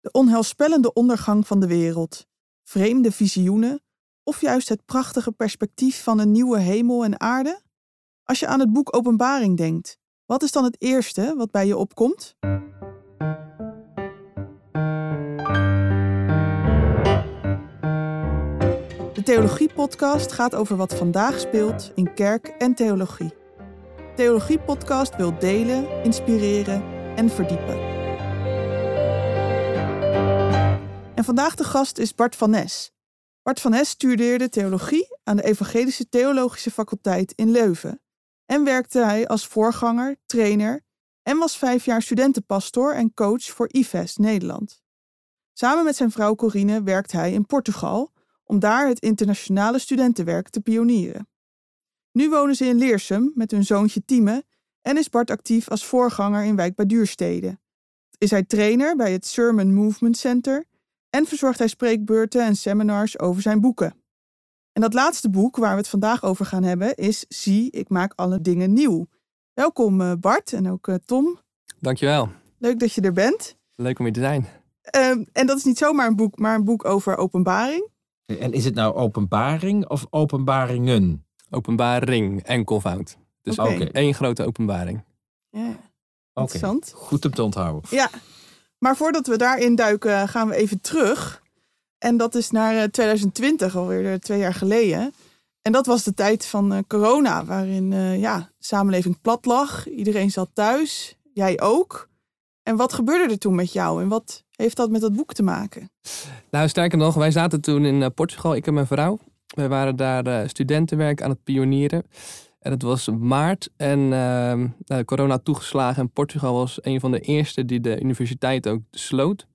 De onheilspellende ondergang van de wereld, vreemde visioenen of juist het prachtige perspectief van een nieuwe hemel en aarde? Als je aan het boek Openbaring denkt, wat is dan het eerste wat bij je opkomt? De Theologie-podcast gaat over wat vandaag speelt in kerk en theologie. Theologie-podcast wil delen, inspireren en verdiepen. En vandaag de gast is Bart van Nes. Bart van Nes studeerde theologie aan de Evangelische Theologische Faculteit in Leuven. En werkte hij als voorganger, trainer en was vijf jaar studentenpastor en coach voor IFES Nederland. Samen met zijn vrouw Corine werkt hij in Portugal om daar het internationale studentenwerk te pionieren. Nu wonen ze in Leersum met hun zoontje Tieme en is Bart actief als voorganger in Wijk bij Duurstede. Is hij trainer bij het Sermon Movement Center en verzorgt hij spreekbeurten en seminars over zijn boeken. En dat laatste boek waar we het vandaag over gaan hebben is Zie, ik maak alle dingen nieuw. Welkom eh, Bart en ook eh, Tom. Dankjewel. Leuk dat je er bent. Leuk om hier te zijn. Ehm, en dat is niet zomaar een boek, maar een boek over openbaring. En is het nou openbaring of openbaringen? Openbaring en confound. Dus ook één grote openbaring. Ja, interessant. goed om te onthouden. Ja, maar voordat we daarin duiken, gaan we even terug. En dat is naar eh, 2020, alweer eh, twee jaar geleden. En dat was de tijd van eh, corona, waarin eh, ja, de samenleving plat lag. Iedereen zat thuis, jij ook. En wat gebeurde er toen met jou en wat heeft dat met dat boek te maken? Nou, sterker nog, wij zaten toen in eh, Portugal, ik en mijn vrouw. Wij waren daar eh, studentenwerk aan het pionieren. En het was maart en ehm, nou, corona toegeslagen. En Portugal was een van de eerste die de universiteit ook sloot.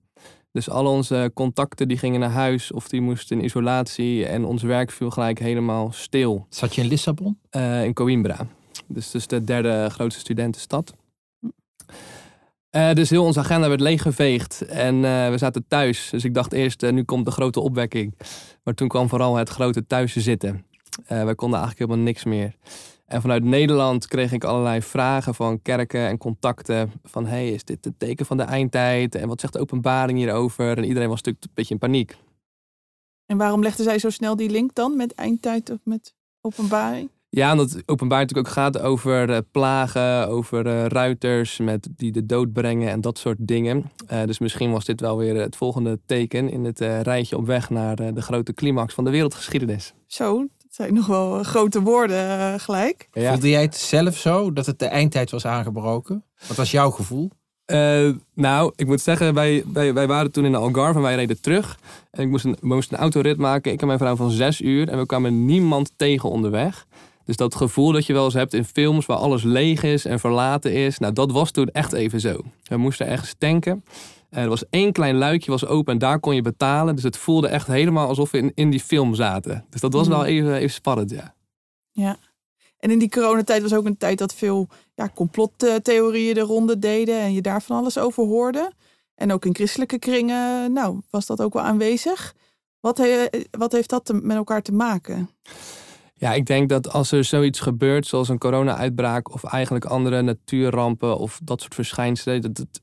Dus al onze contacten die gingen naar huis of die moesten in isolatie. En ons werk viel gelijk helemaal stil. Zat je in Lissabon? eh, in Coimbra. Dus dat is de derde grootste studentenstad. Eh, dus heel onze agenda werd leeggeveegd en eh, we zaten thuis. Dus ik dacht eerst, nu komt de grote opwekking. Maar toen kwam vooral het grote thuis zitten. Eh wij konden eigenlijk helemaal niks meer. En vanuit Nederland kreeg ik allerlei vragen van kerken en contacten. Van, hey, is dit het teken van de eindtijd? En wat zegt de openbaring hierover? En iedereen was natuurlijk een beetje in paniek. En waarom legde zij zo snel die link dan met eindtijd of met openbaring? Ja, omdat openbaar natuurlijk ook gaat over eh, plagen, over eh, ruiters met, die de dood brengen en dat soort dingen. Dus misschien was dit wel weer het volgende teken in het rijtje op weg naar de grote climax van de wereldgeschiedenis. Zo, zijn nog wel eh, grote woorden eh, gelijk. Ja. Voelde jij het zelf zo dat het de eindtijd was aangebroken? Wat was jouw gevoel? Eh, nou, ik moet zeggen, wij, wij, wij waren toen in de Algarve en wij reden terug. En ik moest een, we moesten een autorit maken, ik en mijn vrouw van zes uur. En we kwamen niemand tegen onderweg. Dus dat gevoel dat je wel eens hebt in films waar alles leeg is en verlaten is. Nou, dat was toen echt even zo. We moesten ergens tanken. Eh, er was één klein luikje was open en daar kon je betalen. Dus het voelde echt helemaal alsof we in, in die film zaten. Dus dat was wel even, even spannend, ja. Ja. En in die coronatijd was ook een tijd dat veel ja, complottheorieën de ronde deden en je daar van alles over hoorde. En ook in christelijke kringen, nou, was dat ook wel aanwezig. Wat, he- wat heeft dat te- met elkaar te maken? Ja, ik denk dat als er zoiets gebeurt, zoals een corona-uitbraak of eigenlijk andere natuurrampen of dat soort verschijnselen, dat het,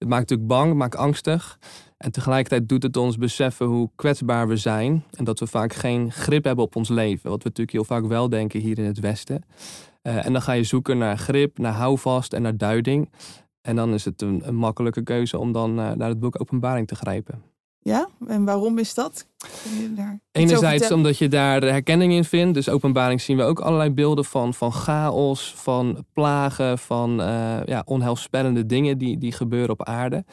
het maakt natuurlijk bang, het maakt angstig. En tegelijkertijd doet het ons beseffen hoe kwetsbaar we zijn en dat we vaak geen grip hebben op ons leven. Wat we natuurlijk heel vaak wel denken hier in het Westen. Eh, en dan ga je zoeken naar grip, naar houvast en naar duiding. En dan is het een, makkelijke keuze om dan eh, naar het boek Openbaring te grijpen. Ja, en waarom is dat? Enerzijds omdat je daar herkenning in vindt. Dus openbaring zien we ook allerlei beelden van, van chaos, van plagen, van eh, ja, onheilspellende dingen die, die gebeuren op aarde.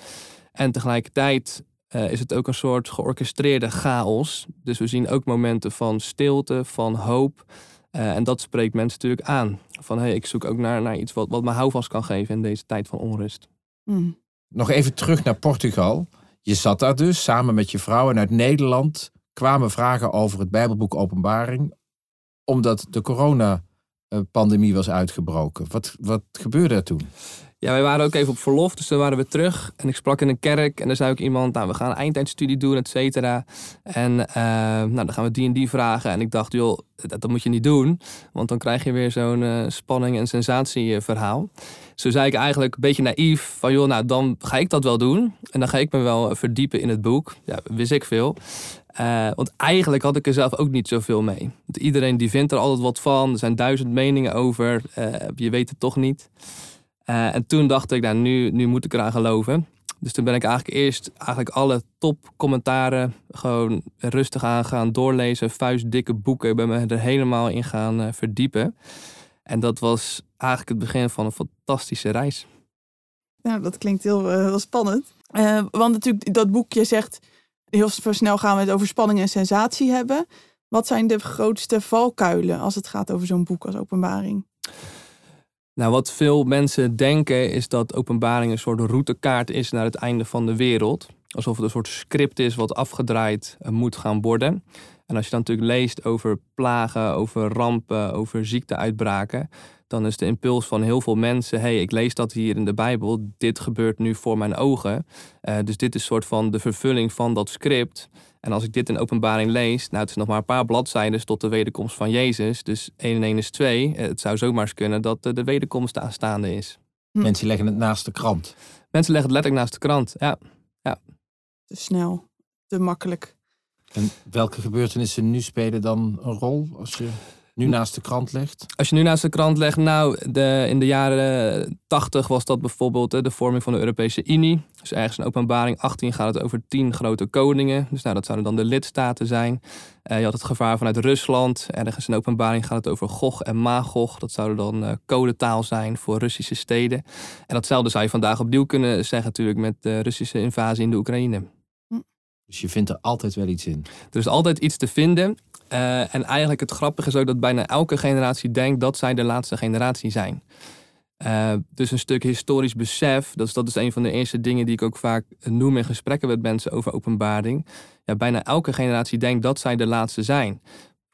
En tegelijkertijd eh, is het ook een soort georchestreerde chaos. Dus we zien ook momenten van stilte, van hoop. Eh, en dat spreekt mensen natuurlijk aan. Van hey, ik zoek ook naar, naar iets wat, wat me houvast kan geven in deze tijd van onrust. Hm. Nog even terug naar Portugal. Je zat daar dus samen met je vrouw en uit Nederland kwamen vragen over het Bijbelboek Openbaring. Omdat de coronapandemie was uitgebroken. Wat, wat gebeurde er toen? Ja, wij waren ook even op verlof, dus toen waren we terug. En ik sprak in een kerk en dan zei ook iemand, nou, we gaan een eindtijdstudie doen, et cetera. En eh, nou, dan gaan we die en die vragen. En ik dacht, joh, dat, moet je niet doen, want dan krijg je weer zo'n uh, spanning en sensatieverhaal. Zo zei ik eigenlijk een beetje naïef van, joh, nou, dan ga ik dat wel doen. En dan ga ik me wel verdiepen in het boek. Ja, wist ik veel. Want eigenlijk had ik er zelf ook niet zoveel mee. Want iedereen die vindt er altijd wat van. Er zijn duizend meningen over. je weet het toch niet. Uh, en toen dacht ik, nou, nu, nu moet ik eraan geloven. Dus toen ben ik eigenlijk eerst eigenlijk alle topcommentaren gewoon rustig aan gaan doorlezen. Vuistdikke boeken. Ik ben me er helemaal in gaan uh, verdiepen. En dat was eigenlijk het begin van een fantastische reis. Nou, dat klinkt heel, uh, heel spannend. want natuurlijk, dat boekje zegt, heel snel gaan we het over spanning en sensatie hebben. Wat zijn de grootste valkuilen als het gaat over zo'n boek als openbaring? Nou, wat veel mensen denken is dat openbaring een soort routekaart is naar het einde van de wereld. Alsof het een soort script is wat afgedraaid eh, moet gaan worden. En als je dan natuurlijk leest over plagen, over rampen, over ziekteuitbraken, dan is de impuls van heel veel mensen: hey, ik lees dat hier in de Bijbel, dit gebeurt nu voor mijn ogen. Uh, dus dit is soort van de vervulling van dat script. En als ik dit in openbaring lees, nou het is nog maar een paar bladzijden tot de wederkomst van Jezus. Dus 1 en 1 is 2. Het zou zomaar eens kunnen dat de wederkomst aanstaande is. Hm. Mensen leggen het naast de krant. Mensen leggen het letterlijk naast de krant, ja. ja. Te snel, te makkelijk. En welke gebeurtenissen nu spelen dan een rol als je nu naast de krant legt? Als je nu naast de krant legt, nou, de, in de jaren 80 was dat bijvoorbeeld de vorming van de Europese Unie. Dus ergens in openbaring 18 gaat het over tien grote koningen. Dus nou, dat zouden dan de lidstaten zijn. Uh, je had het gevaar vanuit Rusland. Ergens in openbaring gaat het over Gog en Magog. Dat zouden dan uh, codetaal zijn voor Russische steden. En datzelfde zou je vandaag opnieuw kunnen zeggen natuurlijk met de Russische invasie in de Oekraïne. Dus je vindt er altijd wel iets in. Er is altijd iets te vinden. Uh, en eigenlijk het grappige is ook dat bijna elke generatie denkt dat zij de laatste generatie zijn. Uh, dus een stuk historisch besef, dat is, dat is een van de eerste dingen die ik ook vaak noem in gesprekken met mensen over openbaring. Ja, bijna elke generatie denkt dat zij de laatste zijn.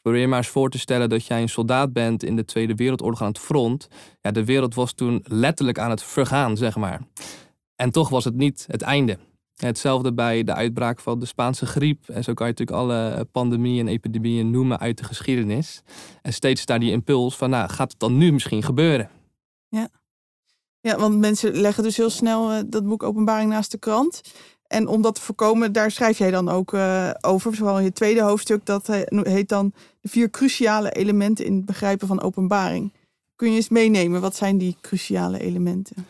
Probeer maar eens voor te stellen dat jij een soldaat bent in de Tweede Wereldoorlog aan het front. Ja, de wereld was toen letterlijk aan het vergaan, zeg maar. En toch was het niet het einde. Hetzelfde bij de uitbraak van de Spaanse griep. En zo kan je natuurlijk alle pandemieën en epidemieën noemen uit de geschiedenis. En steeds daar die impuls van, nou, gaat het dan nu misschien gebeuren? Ja, ja want mensen leggen dus heel snel uh, dat boek Openbaring naast de krant. En om dat te voorkomen, daar schrijf jij dan ook uh, over. Vooral in je tweede hoofdstuk, dat heet dan de vier cruciale elementen in het begrijpen van openbaring. Kun je eens meenemen, wat zijn die cruciale elementen?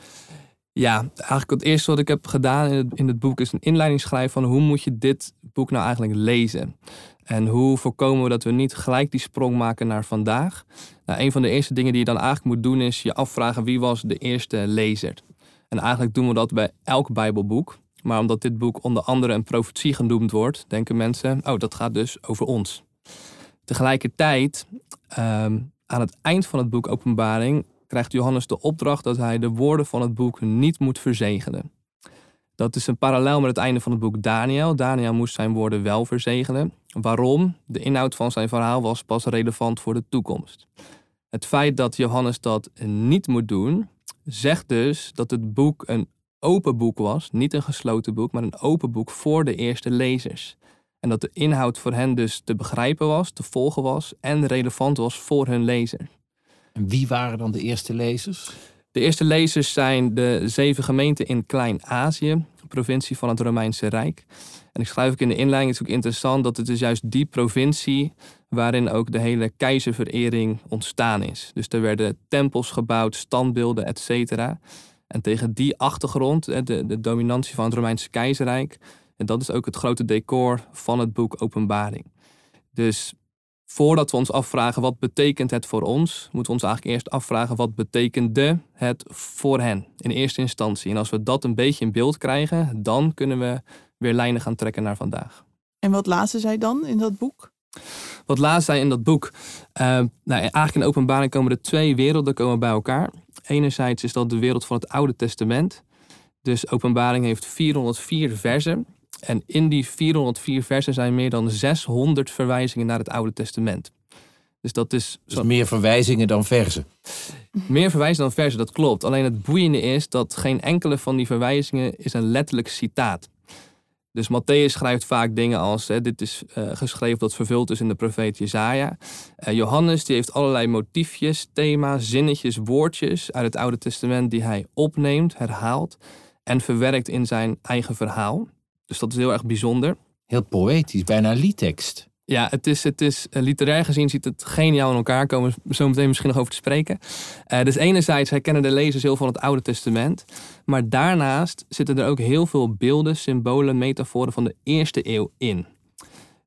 Ja, eigenlijk het eerste wat ik heb gedaan in het, in het boek is een inleiding schrijven van hoe moet je dit boek nou eigenlijk lezen. En hoe voorkomen we dat we niet gelijk die sprong maken naar vandaag? Nou, een van de eerste dingen die je dan eigenlijk moet doen is je afvragen wie was de eerste lezer. En eigenlijk doen we dat bij elk Bijbelboek. Maar omdat dit boek onder andere een profetie genoemd wordt, denken mensen, oh dat gaat dus over ons. Tegelijkertijd, um, aan het eind van het boek Openbaring, krijgt Johannes de opdracht dat hij de woorden van het boek niet moet verzegelen. Dat is een parallel met het einde van het boek Daniel. Daniel moest zijn woorden wel verzegelen. Waarom? De inhoud van zijn verhaal was pas relevant voor de toekomst. Het feit dat Johannes dat niet moet doen, zegt dus dat het boek een open boek was, niet een gesloten boek, maar een open boek voor de eerste lezers. En dat de inhoud voor hen dus te begrijpen was, te volgen was en relevant was voor hun lezer. En wie waren dan de eerste lezers? De eerste lezers zijn de zeven gemeenten in Klein-Azië, provincie van het Romeinse Rijk. En ik schrijf ook in de inleiding, het is ook interessant dat het is juist die provincie waarin ook de hele keizerverering ontstaan is. Dus er werden tempels gebouwd, standbeelden, et cetera. En tegen die achtergrond, de, de dominantie van het Romeinse keizerrijk, en dat is ook het grote decor van het boek Openbaring. Dus voordat we ons afvragen wat betekent het voor ons, moeten we ons eigenlijk eerst afvragen wat betekende het voor hen in eerste instantie. En als we dat een beetje in beeld krijgen, dan kunnen we weer lijnen gaan trekken naar vandaag. En wat lazen zij dan in dat boek? Wat lazen zij in dat boek? Uh, nou, eigenlijk in openbaring komen er twee werelden komen bij elkaar. Enerzijds is dat de wereld van het Oude Testament. Dus openbaring heeft 404 versen. En in die 404 versen zijn meer dan 600 verwijzingen naar het Oude Testament. Dus dat is Dus meer verwijzingen dan verzen. meer verwijzen dan versen, dat klopt. Alleen het boeiende is dat geen enkele van die verwijzingen is een letterlijk citaat. Dus Matthäus schrijft vaak dingen als, hè, dit is eh, geschreven dat vervuld is in de profeet Jezaja. Eh, Johannes die heeft allerlei motiefjes, thema's, zinnetjes, woordjes uit het Oude Testament die hij opneemt, herhaalt en verwerkt in zijn eigen verhaal. Dus dat is heel erg bijzonder. Heel poëtisch, bijna liedtekst. Ja, het is, het is eh, literair gezien ziet het geniaal in elkaar. Komen we zo meteen misschien nog over te spreken. Eh, dus enerzijds herkennen de lezers heel veel van het Oude Testament. Maar daarnaast zitten er ook heel veel beelden, symbolen, metaforen van de eerste eeuw in.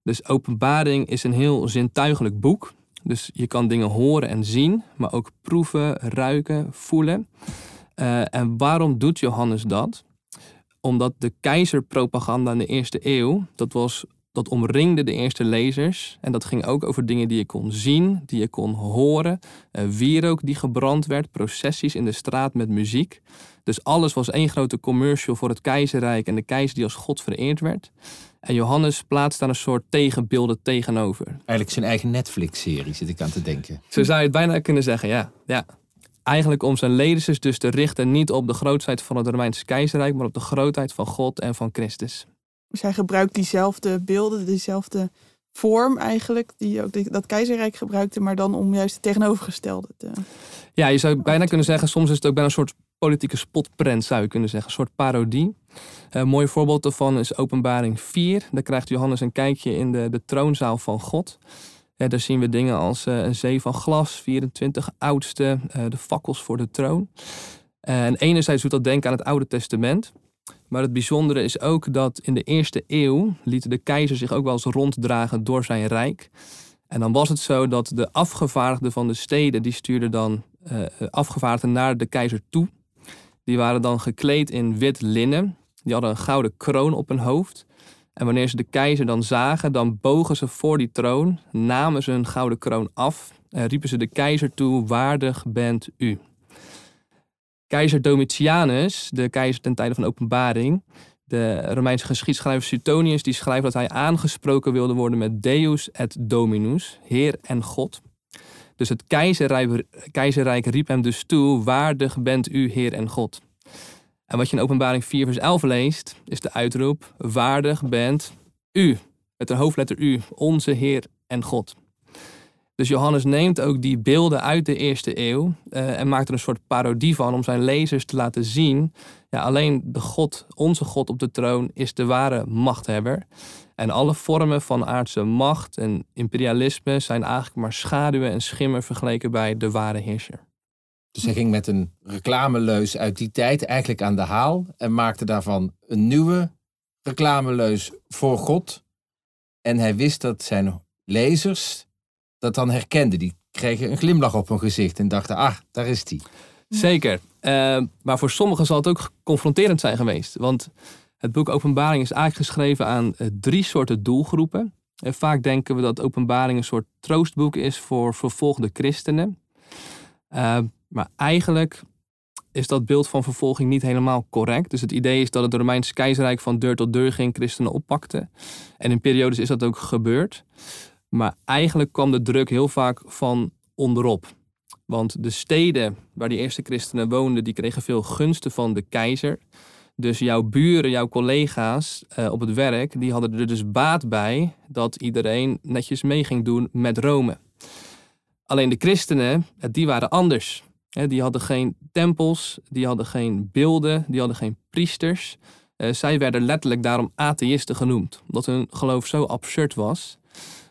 Dus Openbaring is een heel zintuigelijk boek. Dus je kan dingen horen en zien, maar ook proeven, ruiken, voelen. Eh, en waarom doet Johannes dat? Omdat de keizerpropaganda in de eerste eeuw, dat was dat omringde de eerste lezers. En dat ging ook over dingen die je kon zien, die je kon horen. Uh, wierook die gebrand werd, processies in de straat met muziek. Dus alles was één grote commercial voor het keizerrijk en de keizer die als God vereerd werd. En Johannes plaatst daar een soort tegenbeelden tegenover. Eigenlijk zijn eigen Netflix-serie zit ik aan te denken. Zo zou je het bijna kunnen zeggen, ja. ja. Eigenlijk om zijn lezers dus te richten niet op de grootheid van het Romeinse keizerrijk, maar op de grootheid van God en van Christus. Dus hij gebruikt diezelfde beelden, diezelfde vorm eigenlijk, die ook dat keizerrijk gebruikte, maar dan om juist het tegenovergestelde te. Ja, je zou bijna kunnen zeggen, soms is het ook bijna een soort politieke spotprent, zou je kunnen zeggen, een soort parodie. Een mooi voorbeeld daarvan is Openbaring 4. Daar krijgt Johannes een kijkje in de, de troonzaal van God. Daar zien we dingen als uh, een zee van glas, 24 oudste, uh, de fakkels voor de troon. Uh, en enerzijds doet dat denken aan het Oude Testament. Maar het bijzondere is ook dat in de eerste eeuw liet de keizer zich ook wel eens ronddragen door zijn rijk. En dan was het zo dat de afgevaardigden van de steden, die stuurden dan afgevaardigden naar de keizer toe. Die waren dan gekleed in wit linnen. Die hadden een gouden kroon op hun hoofd. En wanneer ze de keizer dan zagen, dan bogen ze voor die troon, namen ze hun gouden kroon af en riepen ze de keizer toe, waardig bent u. Keizer Domitianus, de keizer ten tijde van openbaring, de Romeinse geschiedschrijver Suetonius, die schrijft dat hij aangesproken wilde worden met Deus et Dominus, Heer en God. Dus het keizerrijk, keizerrijk riep hem dus toe, waardig bent u, Heer en God. En wat je in openbaring 4 vers 11 leest, is de uitroep, waardig bent u, met de hoofdletter U, onze Heer en God. Dus Johannes neemt ook die beelden uit de eerste eeuw uh, en maakt er een soort parodie van om zijn lezers te laten zien. Ja, alleen de God, onze God op de troon, is de ware machthebber. En alle vormen van aardse macht en imperialisme zijn eigenlijk maar schaduwen en schimmen vergeleken bij de ware heerser. Dus hij ging met een reclameleus uit die tijd eigenlijk aan de haal en maakte daarvan een nieuwe reclameleus voor God. En hij wist dat zijn lezers dat dan herkenden. Die kregen een glimlach op hun gezicht en dachten, ah, daar is die. Zeker. Uh, maar voor sommigen zal het ook confronterend zijn geweest. Want het boek Openbaring is eigenlijk geschreven aan uh, drie soorten doelgroepen. En vaak denken we dat Openbaring een soort troostboek is voor vervolgde christenen. Uh, maar eigenlijk is dat beeld van vervolging niet helemaal correct. Dus het idee is dat het Romeinse keizerrijk van deur tot deur geen christenen oppakte. En in periodes is dat ook gebeurd. Maar eigenlijk kwam de druk heel vaak van onderop. Want de steden waar die eerste christenen woonden, die kregen veel gunsten van de keizer. Dus jouw buren, jouw collega's uh, op het werk, die hadden er dus baat bij dat iedereen netjes mee ging doen met Rome. Alleen de christenen, die waren anders. Die hadden geen tempels, die hadden geen beelden, die hadden geen priesters. Uh, zij werden letterlijk daarom atheïsten genoemd, omdat hun geloof zo absurd was.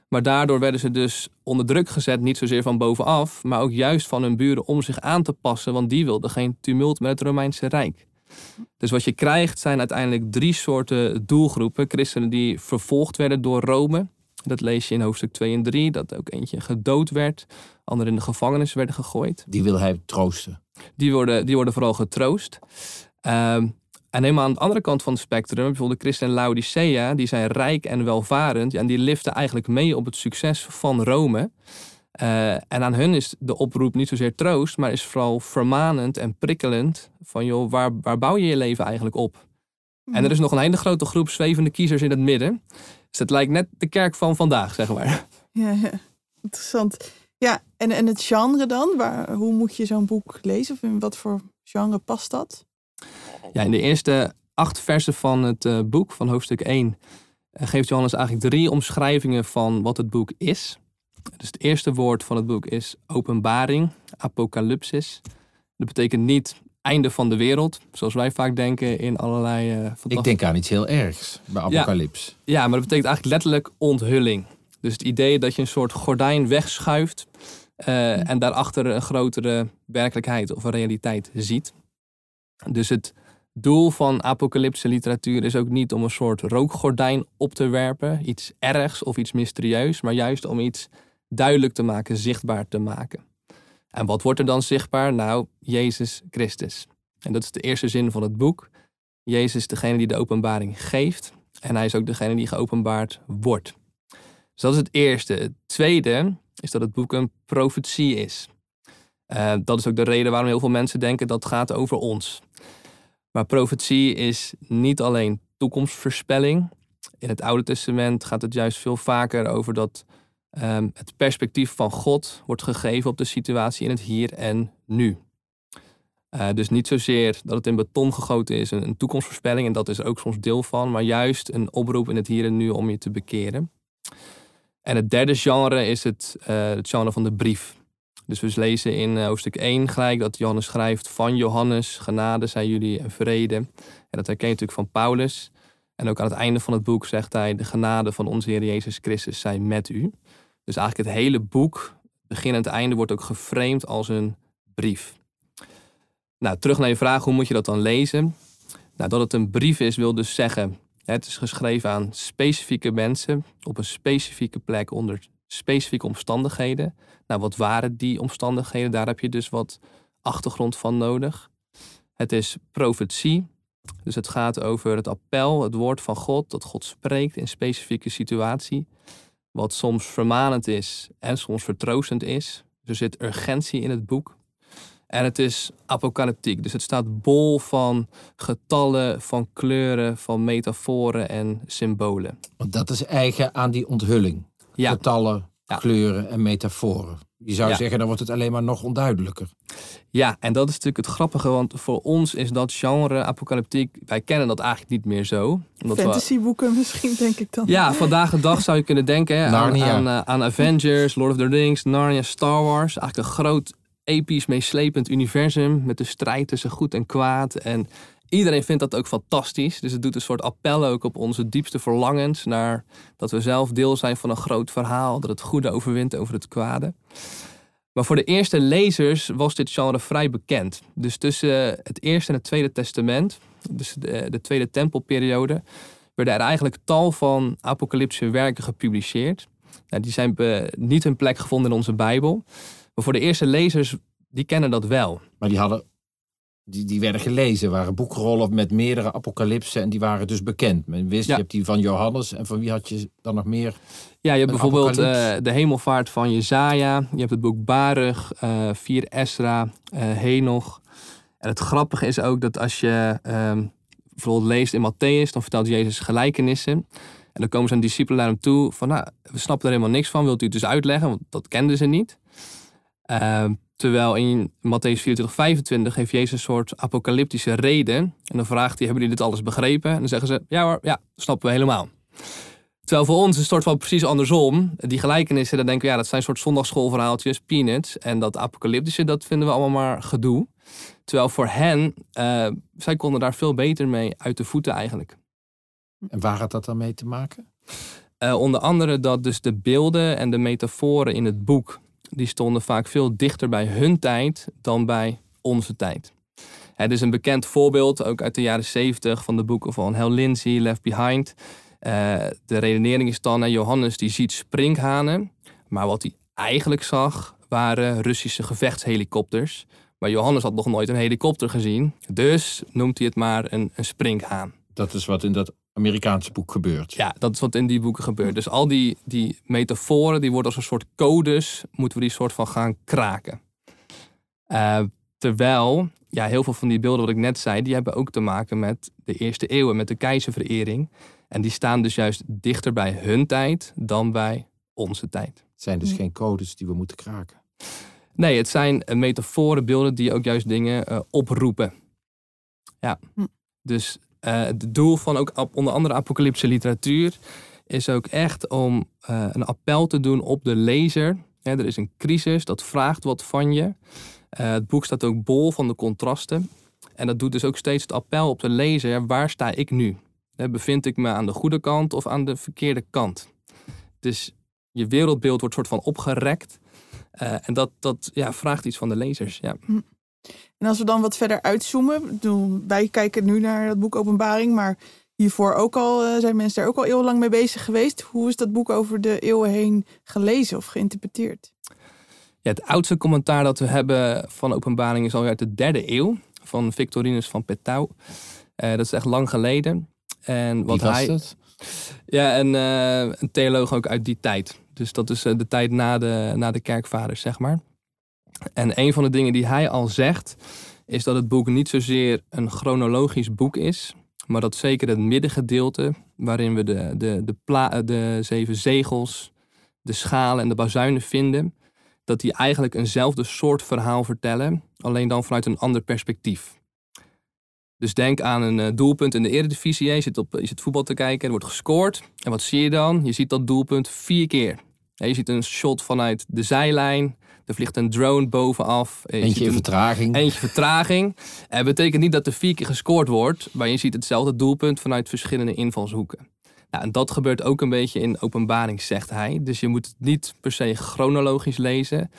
Maar daardoor werden ze dus onder druk gezet, niet zozeer van bovenaf, maar ook juist van hun buren om zich aan te passen, want die wilden geen tumult met het Romeinse Rijk. Dus wat je krijgt zijn uiteindelijk drie soorten doelgroepen. Christenen die vervolgd werden door Rome. Dat lees je in hoofdstuk 2 en 3, dat ook eentje gedood werd, anderen in de gevangenis werden gegooid. Die wil hij troosten. Die worden, die worden vooral getroost. Um, en helemaal aan de andere kant van het spectrum, bijvoorbeeld de christen Laodicea, die zijn rijk en welvarend. Ja, en die liften eigenlijk mee op het succes van Rome. Uh, en aan hun is de oproep niet zozeer troost, maar is vooral vermanend en prikkelend. Van joh, waar, waar bouw je je leven eigenlijk op? En er is nog een hele grote groep zwevende kiezers in het midden. Dus het lijkt net de kerk van vandaag, zeg maar. Ja, ja. interessant. Ja, en, en het genre dan? Waar, hoe moet je zo'n boek lezen? Of in wat voor genre past dat? Ja, in de eerste acht versen van het uh, boek, van hoofdstuk 1, uh, geeft Johannes eigenlijk drie omschrijvingen van wat het boek is. Dus het eerste woord van het boek is openbaring, apocalypsis. Dat betekent niet einde van de wereld, zoals wij vaak denken in allerlei. Uh, Ik denk aan iets heel ergs bij apocalyps. Ja, ja, maar dat betekent eigenlijk letterlijk onthulling. Dus het idee dat je een soort gordijn wegschuift uh, en daarachter een grotere werkelijkheid of een realiteit ziet. Dus het doel van apocalyptische literatuur is ook niet om een soort rookgordijn op te werpen, iets ergs of iets mysterieus, maar juist om iets duidelijk te maken, zichtbaar te maken. En wat wordt er dan zichtbaar? Nou, Jezus Christus. En dat is de eerste zin van het boek. Jezus is degene die de openbaring geeft en hij is ook degene die geopenbaard wordt. Dus dat is het eerste. Het tweede is dat het boek een profetie is. Uh, dat is ook de reden waarom heel veel mensen denken dat het gaat over ons. Maar profetie is niet alleen toekomstvoorspelling. In het Oude Testament gaat het juist veel vaker over dat um, het perspectief van God wordt gegeven op de situatie in het hier en nu. Uh, dus niet zozeer dat het in beton gegoten is, een, toekomstvoorspelling, en dat is ook soms deel van, maar juist een oproep in het hier en nu om je te bekeren. En het derde genre is het, uh, het genre van de brief. Dus we lezen in uh, hoofdstuk 1 gelijk dat Johannes schrijft van Johannes, genade zijn jullie en vrede. En dat herken je natuurlijk van Paulus. En ook aan het einde van het boek zegt hij, de genade van onze Heer Jezus Christus zijn met u. Dus eigenlijk het hele boek, begin en het einde, wordt ook geframed als een brief. Nou, terug naar je vraag, hoe moet je dat dan lezen? Nou, dat het een brief is, wil dus zeggen, het is geschreven aan specifieke mensen op een specifieke plek onder specifieke omstandigheden. Nou, wat waren die omstandigheden? Daar heb je dus wat achtergrond van nodig. Het is profetie. Dus het gaat over het appel, het woord van God, dat God spreekt in specifieke situatie. Wat soms vermanend is en soms vertroostend is. Er zit urgentie in het boek. En het is apocalyptiek. Dus het staat bol van getallen, van kleuren, van metaforen en symbolen. Want dat is eigen aan die onthulling. Ja. Getallen, Ja. kleuren en metaforen. Je zou Ja. zeggen, dan wordt het alleen maar nog onduidelijker. Ja, en dat is natuurlijk het grappige, want voor ons is dat genre apocalyptiek, wij kennen dat eigenlijk niet meer zo. Omdat we- Fantasyboeken misschien, denk ik dan. ja, vandaag de dag zou je kunnen denken hè, aan, Narnia. aan, eh, aan Avengers, Lord of the Rings, Narnia, Star Wars. Eigenlijk een groot, episch, meeslepend universum met de strijd tussen goed en kwaad. En iedereen vindt dat ook fantastisch. Dus het doet een soort appel ook op onze diepste verlangens naar dat we zelf deel zijn van een groot verhaal, dat het goede overwint over het kwade. Maar voor de eerste lezers was dit genre vrij bekend. Dus tussen het Eerste en het Tweede Testament, dus de, de Tweede Tempelperiode, werden er eigenlijk tal van apocalyptische werken gepubliceerd. Nou, die zijn niet hun plek gevonden in onze Bijbel. Maar voor de eerste lezers, die kennen dat wel. Maar die, hadden, die, die werden gelezen, waren boekrollen met meerdere apocalypsen en die waren dus bekend. Men wist, Ja. je hebt die van Johannes en van wie had je dan nog meer? Ja, je hebt bijvoorbeeld eh, de hemelvaart van Jezaja. Je hebt het boek Baruch, eh 4 Esra, eh Henoch. En het grappige is ook dat als je ehm, bijvoorbeeld leest in Matthäus, dan vertelt Jezus gelijkenissen. En dan komen zijn discipelen naar hem toe van, nou, we snappen er helemaal niks van. Wilt u het dus uitleggen? Want dat kenden ze niet. Terwijl in Matthäus 24, 25 heeft Jezus een soort apocalyptische reden. En dan vraagt hij, hebben jullie dit alles begrepen? En dan zeggen ze, ja hoor, ja, snappen we helemaal. Terwijl voor ons is het soort van precies andersom. Die gelijkenissen, dan denken we, ja, dat zijn soort zondagschoolverhaaltjes, peanuts. En dat apocalyptische, dat vinden we allemaal maar gedoe. Terwijl voor hen, eh, zij konden daar veel beter mee uit de voeten eigenlijk. En waar had dat dan mee te maken? Eh, onder andere dat dus de beelden en de metaforen in het boek, die stonden vaak veel dichter bij hun tijd dan bij onze tijd. Het is een bekend voorbeeld, ook uit de jaren 70, van de boeken van Hal Lindsey, Left Behind. Eh, de redenering is dan, Johannes die ziet sprinkhanen, maar wat hij eigenlijk zag waren Russische gevechtshelikopters. Maar Johannes had nog nooit een helikopter gezien, dus noemt hij het maar een, een sprinkhaan. Dat is wat in dat Amerikaanse boek gebeurt. Ja, dat is wat in die boeken gebeurt. Dus al die, die metaforen, die worden als een soort codes, moeten we die soort van gaan kraken. Eh, terwijl, ja, heel veel van die beelden wat ik net zei, die hebben ook te maken met de eerste eeuwen, met de keizerverering. En die staan dus juist dichter bij hun tijd dan bij onze tijd. Het zijn dus geen codes die we moeten kraken. Nee, het zijn eh, metaforen, beelden die ook juist dingen uh, oproepen. Ja, Hm. dus het doel van ook onder andere apocalyptische literatuur is ook echt om uh, een appel te doen op de lezer. Er is een crisis, dat vraagt wat van je. Uh, het boek staat ook bol van de contrasten. En dat doet dus ook steeds het appel op de lezer. Waar sta ik nu? Bevind ik me aan de goede kant of aan de verkeerde kant? Dus je wereldbeeld wordt soort van opgerekt. En dat, dat ja, vraagt iets van de lezers. Ja. En als we dan wat verder uitzoomen, wij kijken nu naar het boek Openbaring, maar hiervoor ook al uh, zijn mensen daar ook al eeuwenlang mee bezig geweest. Hoe is dat boek over de eeuwen heen gelezen of geïnterpreteerd? Ja, het oudste commentaar dat we hebben van Openbaring is al uit de derde eeuw van Victorinus van Petau. Uh, dat is echt lang geleden. En wat Wie was hij, dat? Ja, een, uh, een theoloog ook uit die tijd. Dus dat is uh, de tijd na de, na de kerkvaders, zeg maar. En een van de dingen die hij al zegt, is dat het boek niet zozeer een chronologisch boek is, maar dat zeker het middengedeelte, waarin we de, de, de, de zeven zegels, de schalen en de bazuinen vinden, dat die eigenlijk eenzelfde soort verhaal vertellen, alleen dan vanuit een ander perspectief. Dus denk aan een uh, doelpunt in de Eredivisie. Je zit, op, je zit voetbal te kijken, er wordt gescoord. En wat zie je dan? Je ziet dat doelpunt vier keer. Je ziet een shot vanuit de zijlijn. Er vliegt een drone bovenaf. Je Eentje in een, vertraging. Eentje vertraging. En dat betekent niet dat er vier keer gescoord wordt. Maar je ziet hetzelfde doelpunt vanuit verschillende invalshoeken. Nou, en dat gebeurt ook een beetje in openbaring, zegt hij. Dus je moet het niet per se chronologisch lezen.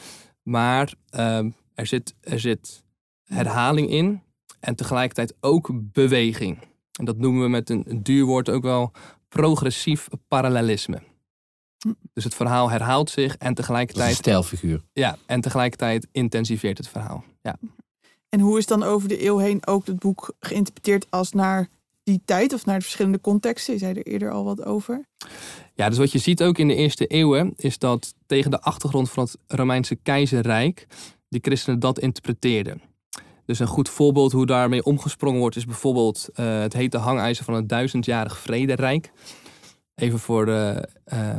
Maar uh, er, zit, er zit herhaling in. En tegelijkertijd ook beweging. En dat noemen we met een, een duur woord ook wel progressief parallelisme. Dus het verhaal herhaalt zich en tegelijkertijd. een stijlfiguur. Ja, en tegelijkertijd intensiveert het verhaal. Ja. En hoe is dan over de eeuw heen ook het boek geïnterpreteerd als naar die tijd of naar de verschillende contexten? Je zei er eerder al wat over. Ja, dus wat je ziet ook in de eerste eeuwen is dat tegen de achtergrond van het Romeinse keizerrijk die christenen dat interpreteerden. Dus een goed voorbeeld hoe daarmee omgesprongen wordt, is bijvoorbeeld uh, het hete hangijzer van het duizendjarig vrederijk. Even voor de uh,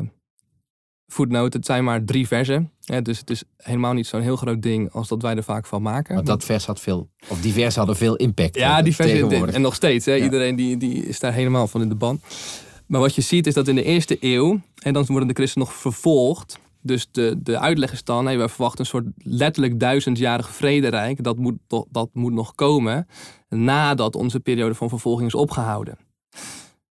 voetnoot, het zijn maar drie versen. Dus het is helemaal niet zo'n heel groot ding als dat wij er vaak van maken. Maar dat vers had veel, of die vers hadden veel impact. Ja, die versen en nog steeds. Hè, ja. Iedereen die, die is daar helemaal van in de ban. Maar wat je ziet is dat in de eerste eeuw, en dan worden de christenen nog vervolgd. Dus de, de uitleg is dan, hey, wij verwachten een soort letterlijk duizendjarig vrederijk. Dat moet, dat moet nog komen nadat onze periode van vervolging is opgehouden.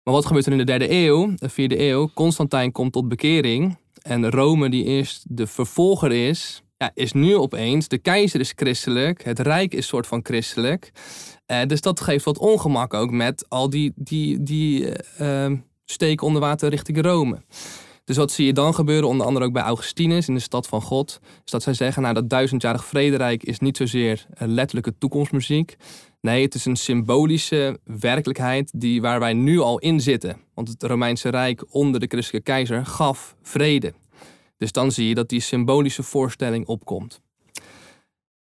Maar wat gebeurt er in de derde eeuw, de vierde eeuw? Constantijn komt tot bekering. En Rome, die eerst de vervolger is, ja, is nu opeens, de keizer is christelijk, het rijk is soort van christelijk. Uh, dus dat geeft wat ongemak ook met al die, die, die uh, steken onder water richting Rome. Dus wat zie je dan gebeuren, onder andere ook bij Augustinus in de stad van God, is dat zij zeggen, nou dat duizendjarig vrederijk is niet zozeer een letterlijke toekomstmuziek. Nee, het is een symbolische werkelijkheid die, waar wij nu al in zitten. Want het Romeinse Rijk onder de christelijke keizer gaf vrede. Dus dan zie je dat die symbolische voorstelling opkomt.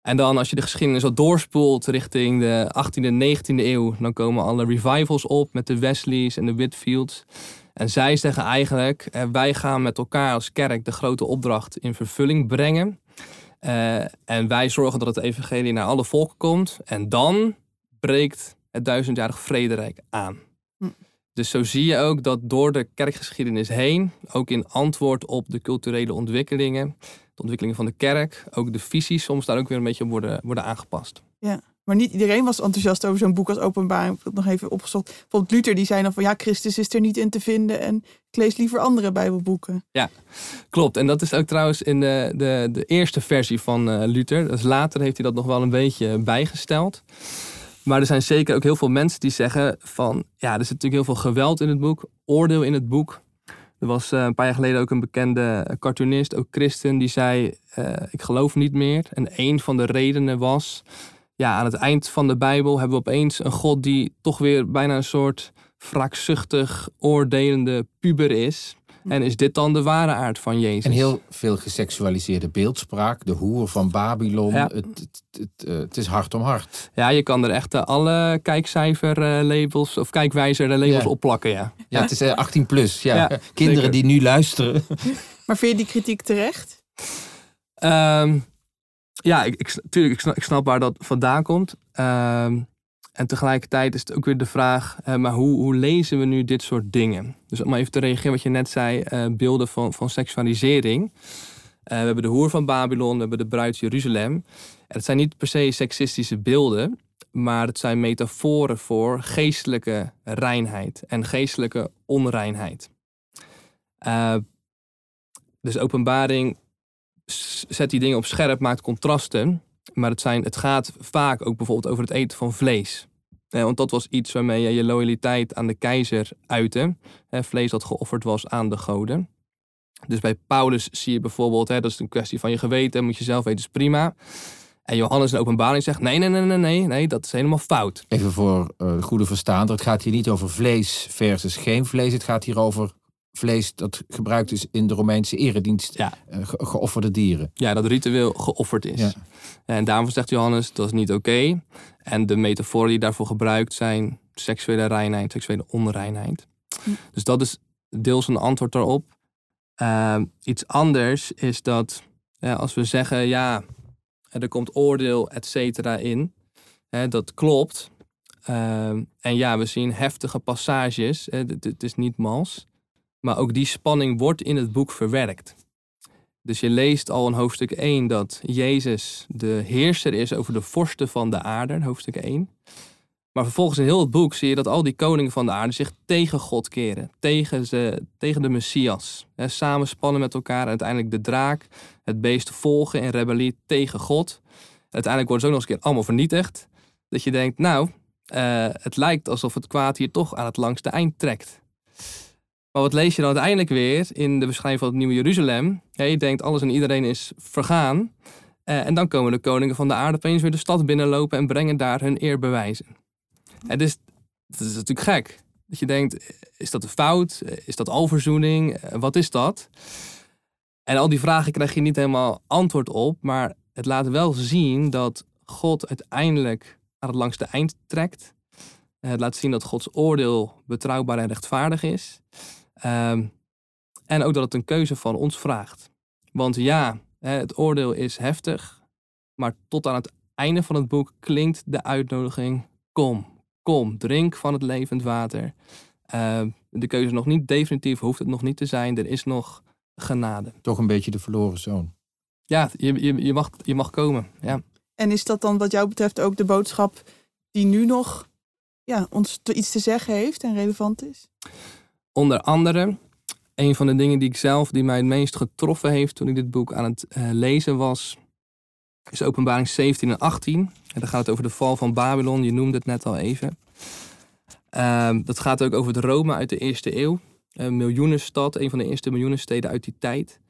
En dan als je de geschiedenis wat doorspoelt richting de 18e en 19e eeuw, dan komen alle revivals op met de Wesleys en de Whitfields. En zij zeggen eigenlijk, wij gaan met elkaar als kerk de grote opdracht in vervulling brengen. Uh, en wij zorgen dat het evangelie naar alle volken komt. En dan breekt het duizendjarig vrederijk aan. Hm. Dus zo zie je ook dat door de kerkgeschiedenis heen, ook in antwoord op de culturele ontwikkelingen, de ontwikkelingen van de kerk, ook de visies soms daar ook weer een beetje op worden, worden aangepast. Ja, maar niet iedereen was enthousiast over zo'n boek als Openbaring. Ik heb het nog even opgezocht. Bijvoorbeeld Luther, die zei dan van ja, Christus is er niet in te vinden en ik lees liever andere Bijbelboeken. Ja, klopt. En dat is ook trouwens in de, de, de eerste versie van uh, Luther. Dus later heeft hij dat nog wel een beetje bijgesteld. Maar er zijn zeker ook heel veel mensen die zeggen van ja, er zit natuurlijk heel veel geweld in het boek, oordeel in het boek. Er was uh, een paar jaar geleden ook een bekende cartoonist, ook christen, die zei uh, ik geloof niet meer. En een van de redenen was ja, aan het eind van de Bijbel hebben we opeens een God die toch weer bijna een soort wraakzuchtig, oordelende puber is. En is dit dan de ware aard van Jezus? En heel veel geseksualiseerde beeldspraak. De hoer van Babylon. Ja. Het, het, het, eh, het is hart om hart. Ja, je kan er echt eh, alle kijkcijfer-labels of kijkwijzer-labels Ja. op plakken, ja. Ja, het is eh, 18 plus. Ja. Ja, Kinderen zeker. die nu luisteren. Maar vind je die kritiek terecht? Ehm, ja, ik, ik, ik snap, waar dat vandaan komt. Ehm, en tegelijkertijd is het ook weer de vraag, eh, maar hoe, hoe lezen we nu dit soort dingen? Dus om even te reageren wat je net zei, eh, beelden van, van seksualisering. Eh, we hebben de hoer van Babylon, we hebben de bruid Jeruzalem. En het zijn niet per se seksistische beelden, maar het zijn metaforen voor geestelijke reinheid en geestelijke onreinheid. Dus openbaring zet die dingen op scherp, maakt contrasten. Maar het, zijn, het gaat vaak ook bijvoorbeeld over het eten van vlees. Eh, want dat was iets waarmee je je loyaliteit aan de keizer uitte. Eh, vlees dat geofferd was aan de goden. Dus bij Paulus zie je bijvoorbeeld, hè, dat is een kwestie van je geweten, moet je zelf weten, is prima. En Johannes in openbaring zegt, nee, nee, nee, nee, nee, nee, dat is helemaal fout. Even voor eh, goede verstaander. Het gaat hier niet over vlees versus geen vlees. Het gaat hier over vlees dat gebruikt is in de Romeinse eredienst. Ja. eh, ge- geofferde dieren. Ja, dat ritueel geofferd is. Ja. En daarom zegt Johannes, dat is niet oké. En de metaforen die daarvoor gebruikt zijn seksuele reinheid, seksuele onreinheid. Hm. Dus dat is deels een antwoord daarop. Ehm, iets anders is dat als we zeggen, ja, er komt oordeel, et cetera in. Hè, dat klopt. Ehm, en ja, we zien heftige passages. hè, dit- Het is niet mals. Maar ook die spanning wordt in het boek verwerkt. Dus je leest al in hoofdstuk 1 dat Jezus de heerser is over de vorsten van de aarde, hoofdstuk 1. Maar vervolgens in heel het boek zie je dat al die koningen van de aarde zich tegen God keren. Tegen, ze, tegen de Messias. Hè, samenspannen met elkaar en uiteindelijk de draak, het beest volgen in rebellie tegen God. Uiteindelijk worden ze ook nog eens een keer allemaal vernietigd. Dat je denkt, nou, eh, het lijkt alsof het kwaad hier toch aan het langste eind trekt. Maar wat lees je dan uiteindelijk weer in de beschrijving van het Nieuwe Jeruzalem? Je denkt alles en iedereen is vergaan. Eh, en dan komen de koningen van de aarde opeens weer de stad binnenlopen en brengen daar hun eerbewijzen. Het is, het is natuurlijk gek. Dat je denkt, is dat een fout? Is dat alverzoening? Eh, Wat is dat? En al die vragen krijg je niet helemaal antwoord op. Maar het laat wel zien dat God uiteindelijk aan het langste eind trekt. Eh, Het laat zien dat Gods oordeel betrouwbaar en rechtvaardig is. Ehm, en ook dat het een keuze van ons vraagt. Want ja, hè, het oordeel is heftig. Maar tot aan het einde van het boek klinkt de uitnodiging: kom, kom, drink van het levend water. Ehm, de keuze is nog niet definitief, hoeft het nog niet te zijn. Er is nog genade. Toch een beetje de verloren zoon. Ja, je, je, je, mag, je mag komen. Ja. En is dat dan wat jou betreft ook de boodschap die nu nog ja, ons iets te zeggen heeft en relevant is? Onder andere, een van de dingen die ik zelf, die mij het meest getroffen heeft toen ik dit boek aan het eh, lezen was, is openbaring 17 en 18. En dan gaat het over de val van Babylon, je noemde het net al even. Ehm, dat gaat ook over het Rome uit de eerste eeuw. Een miljoenenstad, een van de eerste miljoenensteden uit die tijd.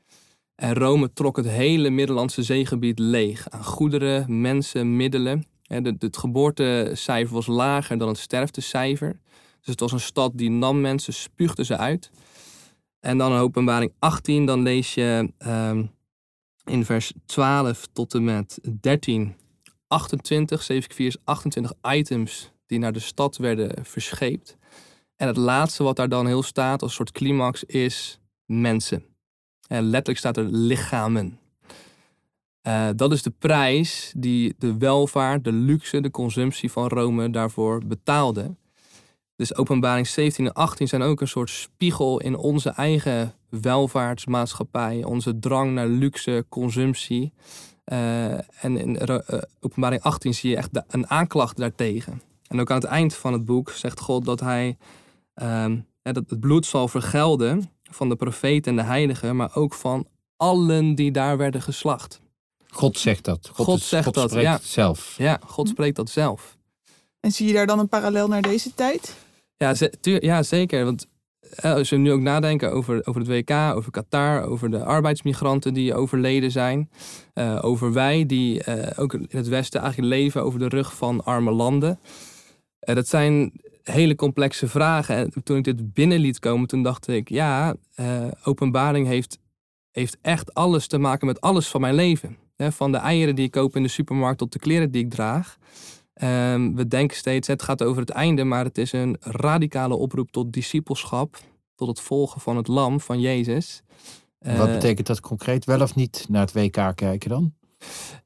En Rome trok het hele Middellandse zeegebied leeg aan goederen, mensen, middelen. En de- het geboortecijfer was lager dan het sterftecijfer. Dus het was een stad die nam mensen, spuugde ze uit. En dan in openbaring 18, dan lees je ehm, in vers 12 tot en met 13, 28, 7 keer 4 is 28 items die naar de stad werden verscheept. En het laatste wat daar dan heel staat als soort climax is mensen. En letterlijk staat er lichamen. Eh, dat is de prijs die de welvaart, de luxe, de consumptie van Rome daarvoor betaalde. Dus openbaring 17 en 18 zijn ook een soort spiegel in onze eigen welvaartsmaatschappij. Onze drang naar luxe, consumptie. Eh, en in eh, openbaring 18 zie je echt een aanklacht daartegen. En ook aan het eind van het boek zegt God dat hij ehm, hè, dat het bloed zal vergelden van de profeten en de heiligen, maar ook van allen die daar werden geslacht. God zegt dat. God, God is- zegt God dat, spreekt ja. zelf. Ja, God spreekt dat zelf. En zie je daar dan een parallel naar deze tijd? Ja, tuur- ja zeker. Want eh, als we nu ook nadenken over, over het WK, over Qatar, over de arbeidsmigranten die overleden zijn, eh, over wij die eh, ook in het Westen eigenlijk leven over de rug van arme landen. Dat zijn hele complexe vragen. En toen ik dit binnen liet komen, toen dacht ik, ja, openbaring heeft, heeft echt alles te maken met alles van mijn leven. van de eieren die ik koop in de supermarkt tot de kleren die ik draag. Ehm, we denken steeds, het gaat over het einde, maar het is een radicale oproep tot discipelschap, tot het volgen van het lam van Jezus. Wat betekent dat concreet? Wel of niet naar het WK kijken dan?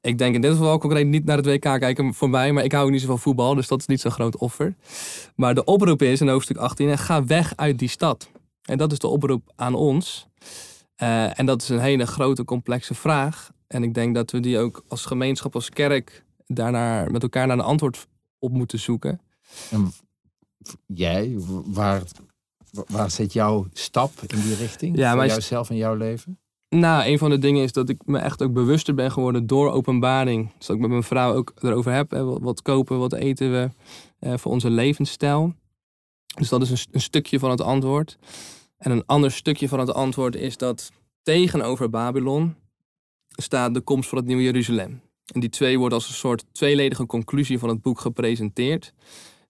Ik denk in dit geval concreet niet naar het WK kijken voor mij, maar ik hou niet zo van voetbal, dus dat is niet zo'n groot offer. Maar de oproep is in hoofdstuk 18, ga weg uit die stad. En dat is de oproep aan ons. Uh, en dat is een hele grote, complexe vraag. En ik denk dat we die ook als gemeenschap, als kerk, daarnaar met elkaar naar een antwoord op moeten zoeken. En jij, waar, waar zit jouw stap in die richting? Ja, voor jouzelf en jouw leven? Nou, een van de dingen is dat ik me echt ook bewuster ben geworden door openbaring. Dus dat ik met mijn vrouw ook erover heb. Hè, wat kopen, wat eten we eh, voor onze levensstijl. Dus dat is een, een, stukje van het antwoord. En een ander stukje van het antwoord is dat tegenover Babylon staat de komst van het Nieuwe Jeruzalem. En die twee worden als een soort tweeledige conclusie van het boek gepresenteerd.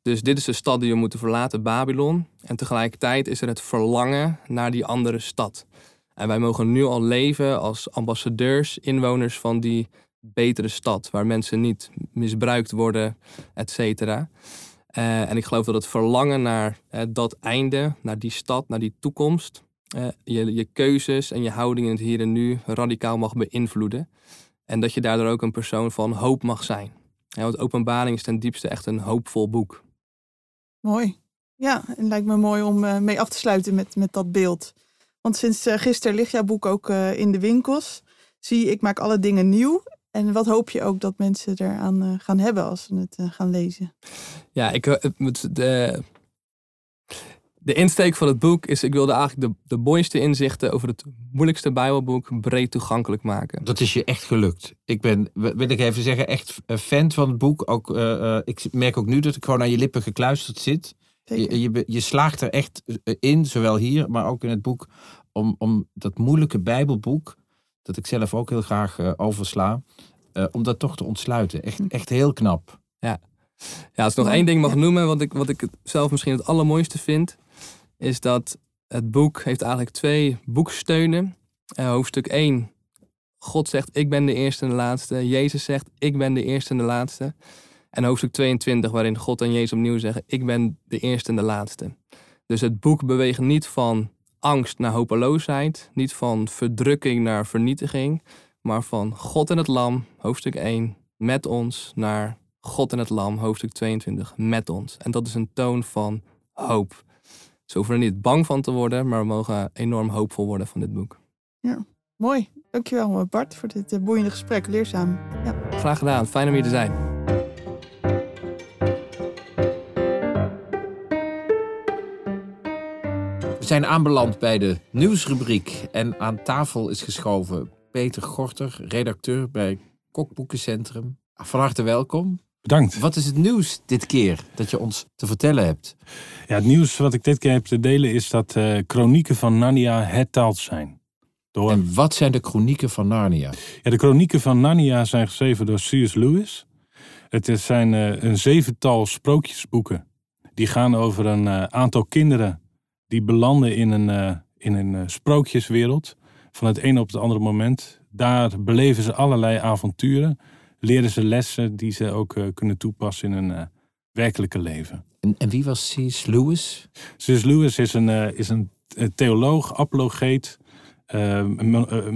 Dus dit is de stad die we moeten verlaten, Babylon. En tegelijkertijd is er het verlangen naar die andere stad. En wij mogen nu al leven als ambassadeurs, inwoners van die betere stad, waar mensen niet misbruikt worden, et cetera. Uh, en ik geloof dat het verlangen naar uh, dat einde, naar die stad, naar die toekomst, uh, je, je keuzes en je houding in het hier en nu radicaal mag beïnvloeden. En dat je daardoor ook een persoon van hoop mag zijn. Ja, want Openbaring is ten diepste echt een hoopvol boek. Mooi. Ja, en lijkt me mooi om mee af te sluiten met, met dat beeld. Want sinds uh, gisteren ligt jouw boek ook uh, in de winkels. Zie, ik maak alle dingen nieuw. En wat hoop je ook dat mensen eraan gaan hebben als ze het gaan lezen? Ja, ik, de, de insteek van het boek is, ik wilde eigenlijk de, de mooiste inzichten over het moeilijkste Bijbelboek breed toegankelijk maken. Dat is je echt gelukt. Ik ben, wil ik even zeggen, echt fan van het boek. Ook, ik merk ook nu dat ik gewoon aan je lippen gekluisterd zit. Je, je, je, slaagt er echt eh, in, zowel hier, maar ook in het boek, om, om dat moeilijke Bijbelboek, dat ik zelf ook heel graag uh, oversla, uh, om dat toch te ontsluiten. Echt, hm. echt heel knap. Ja. ja, als ik nog één ding mag noemen, wat ik, wat ik zelf misschien het allermooiste vind, is dat het boek heeft eigenlijk twee boeksteunen. Uh, hoofdstuk 1, God zegt, ik ben de eerste en de laatste. Jezus zegt, ik ben de eerste en de laatste. En hoofdstuk 22, waarin God en Jezus opnieuw zeggen: Ik ben de eerste en de laatste. Dus het boek beweegt niet van angst naar hopeloosheid, niet van verdrukking naar vernietiging, maar van God en het Lam, hoofdstuk 1, met ons, naar God en het Lam, hoofdstuk 22, met ons. En dat is een toon van hoop. We hoeven er niet bang van te worden, maar we mogen enorm hoopvol worden van dit boek. Ja, mooi. Dankjewel Bart voor dit eh, boeiende gesprek, leerzaam. Ja. Graag gedaan, fijn om hier te zijn. zijn aanbeland bij de nieuwsrubriek en aan tafel is geschoven Peter Gorter, redacteur bij Kokboekencentrum. Van harte welkom. Bedankt. Wat is het nieuws dit keer dat je ons te vertellen hebt? Ja, het nieuws wat ik dit keer heb te delen is dat uh, Chronieken van Narnia hertaald zijn. Door... En wat zijn de Chronieken van Narnia? Ja, de Chronieken van Narnia zijn geschreven door C.S. Lewis. Het zijn uh, een zevental sprookjesboeken. Die gaan over een uh, aantal kinderen die belanden in een, in een sprookjeswereld. Van het ene op het andere moment. Daar beleven ze allerlei avonturen. Leren ze lessen die ze ook uh, kunnen toepassen in hun werkelijke leven. En, en, wie was C.S. Lewis? C.S. Lewis is een, is een theoloog, apologeet.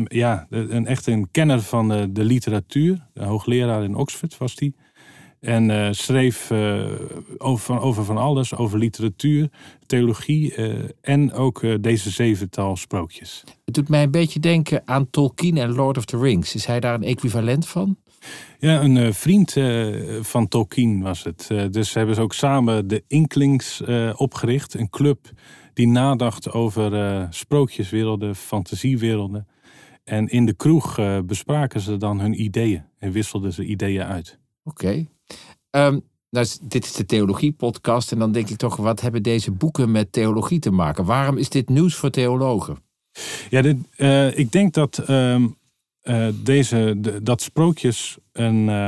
ja, een, echt een kenner van de, de literatuur. De hoogleraar in Oxford was die. En uh, schreef uh, over, van, over van alles, over literatuur, theologie uh, en ook deze zevental sprookjes. Het doet mij een beetje denken aan Tolkien en Lord of the Rings. Is hij daar een equivalent van? Ja, een vriend van Tolkien was het. dus hebben ze ook samen de Inklings opgericht, een club die nadacht over sprookjeswerelden, fantasiewerelden. En in de kroeg bespraken ze dan hun ideeën en wisselden ze ideeën uit. Oké. Um, nou, dit is de theologie-podcast en dan denk ik toch, wat hebben deze boeken met theologie te maken? Waarom is dit nieuws voor theologen? Ja, dit, ik denk dat, uh, uh, deze, de, dat sprookjes een, uh,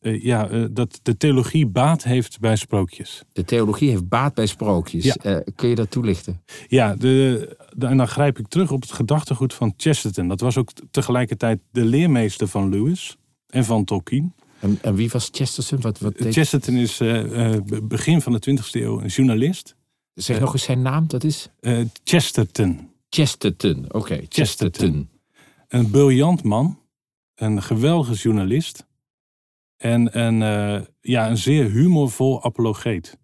eh, ja, eh, dat de theologie baat heeft bij sprookjes. De theologie heeft baat bij sprookjes. Ja. Eh, kun je dat toelichten? Ja, de, de- en dan grijp ik terug op het gedachtegoed van Chesterton. Dat was ook tegelijkertijd de leermeester van Lewis en van Tolkien. En, en wie was Chesterton? Wat, wat deed- Chesterton is eh, eh, be- begin van de 20e eeuw een journalist. Zeg nog eens zijn naam, dat is Eh, Chesterton, Chesterton. Oké, Chesterton. Een briljant man, een geweldige journalist en een, eh, ja, een zeer humorvol apologeet.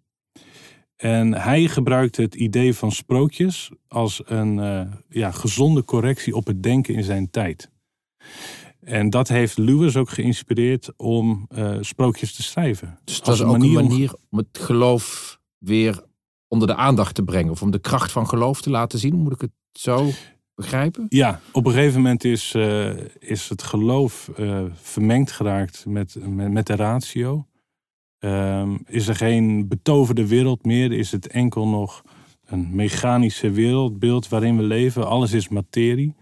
En hij gebruikte het idee van sprookjes als een eh, ja, gezonde correctie op het denken in zijn tijd. En dat heeft Lewis ook geïnspireerd om eh, sprookjes te schrijven. Dus dat is ook een om- manier om het geloof weer onder de aandacht te brengen. Of om de kracht van geloof te laten zien. Moet ik het zo begrijpen? Ja, op een gegeven moment is, eh, is het geloof eh, vermengd geraakt met, met, de ratio. Ehm, is er geen betoverde wereld meer? Is het enkel nog een mechanische wereldbeeld waarin we leven? Alles is materie.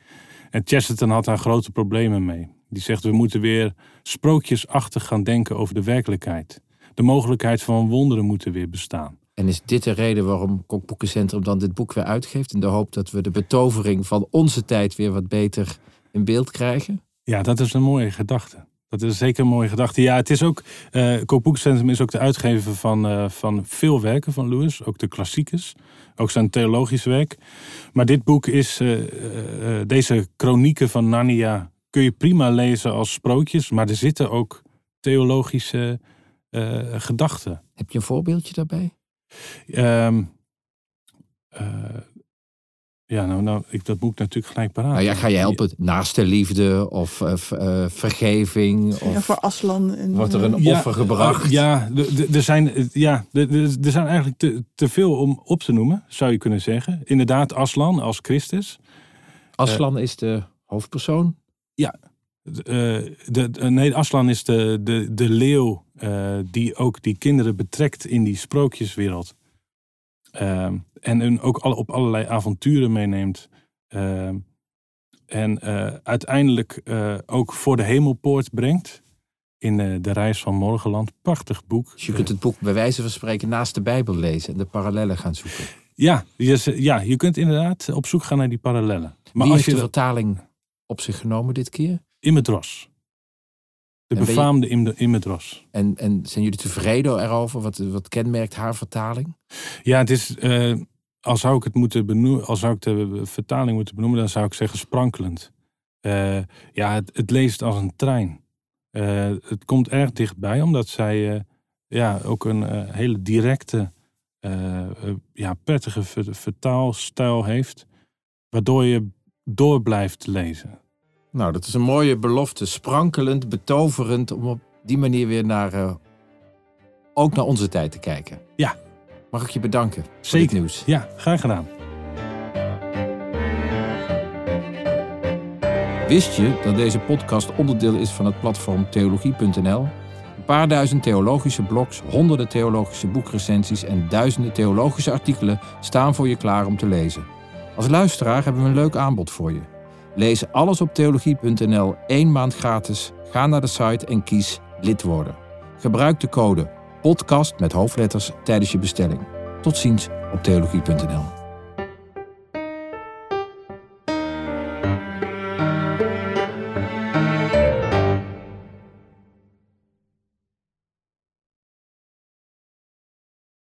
En Chesterton had daar grote problemen mee. Die zegt we moeten weer sprookjesachtig gaan denken over de werkelijkheid. De mogelijkheid van wonderen moeten weer bestaan. En is dit de reden waarom Kokboekencentrum dan dit boek weer uitgeeft? In de hoop dat we de betovering van onze tijd weer wat beter in beeld krijgen? Ja, dat is een mooie gedachte. Dat is zeker een mooie gedachte. Ja, het is ook. Kookboekcentrum is ook de uitgever van, eh, van veel werken van Lewis, ook de klassiekers, ook zijn theologisch werk. Maar dit boek is. eh, deze chronieken van Narnia kun je prima lezen als sprookjes, maar er zitten ook theologische gedachten. Heb je een voorbeeldje daarbij? Ehm, eh, ja, nou, nou ik, dat boek natuurlijk gelijk paraat. Nou ja, ga je helpen? Naaste liefde of eh, vergeving? Of Ja, voor Aslan. En, wordt er een eh, Ja, offer gebracht? uh, ja, de- de- er zijn, ja, de- de- er zijn eigenlijk te, te veel om op te noemen, zou je kunnen zeggen. Inderdaad, Aslan als Christus. Aslan is de hoofdpersoon. De, eh, de, de- nee, Aslan is de, de, de leeuw eh, die ook die kinderen betrekt in die sprookjeswereld. Ehm, en hun ook al, op allerlei avonturen meeneemt. Ehm, en eh, uiteindelijk eh, ook voor de hemelpoort brengt. In eh, De Reis van Morgenland. Prachtig boek. Dus je kunt het boek bij wijze van spreken naast de Bijbel lezen en de parallellen gaan zoeken. Ja, je, ja, je kunt inderdaad op zoek gaan naar die parallellen. Maar Wie als heeft je de vertaling op zich genomen dit keer? Immedros. De En je- befaamde Im- Immedros. En, en zijn jullie tevreden erover? Wat, wat kenmerkt haar vertaling? Ja, het is. eh, als zou ik het moeten benoemen, als zou ik de vertaling moeten benoemen, dan zou ik zeggen sprankelend. Eh, ja, het, het leest als een trein. Eh, het komt erg dichtbij, omdat zij ja, ook een hele directe, ja, prettige ver- vertaalstijl heeft, waardoor je door blijft lezen. Nou, dat is een mooie belofte. Sprankelend, betoverend, om op die manier weer naar, eh, ook naar onze tijd te kijken. Ja. Mag ik je bedanken Zeker. nieuws? Ja, graag gedaan. Wist je dat deze podcast onderdeel is van het platform theologie.nl? Een paar duizend theologische blogs, honderden theologische boekrecensies en duizenden theologische artikelen staan voor je klaar om te lezen. Als luisteraar hebben we een leuk aanbod voor je. Lees alles op theologie.nl één maand gratis. Ga naar de site en kies lid worden. Gebruik de code podcast met hoofdletters tijdens je bestelling. Tot ziens op theologie.nl.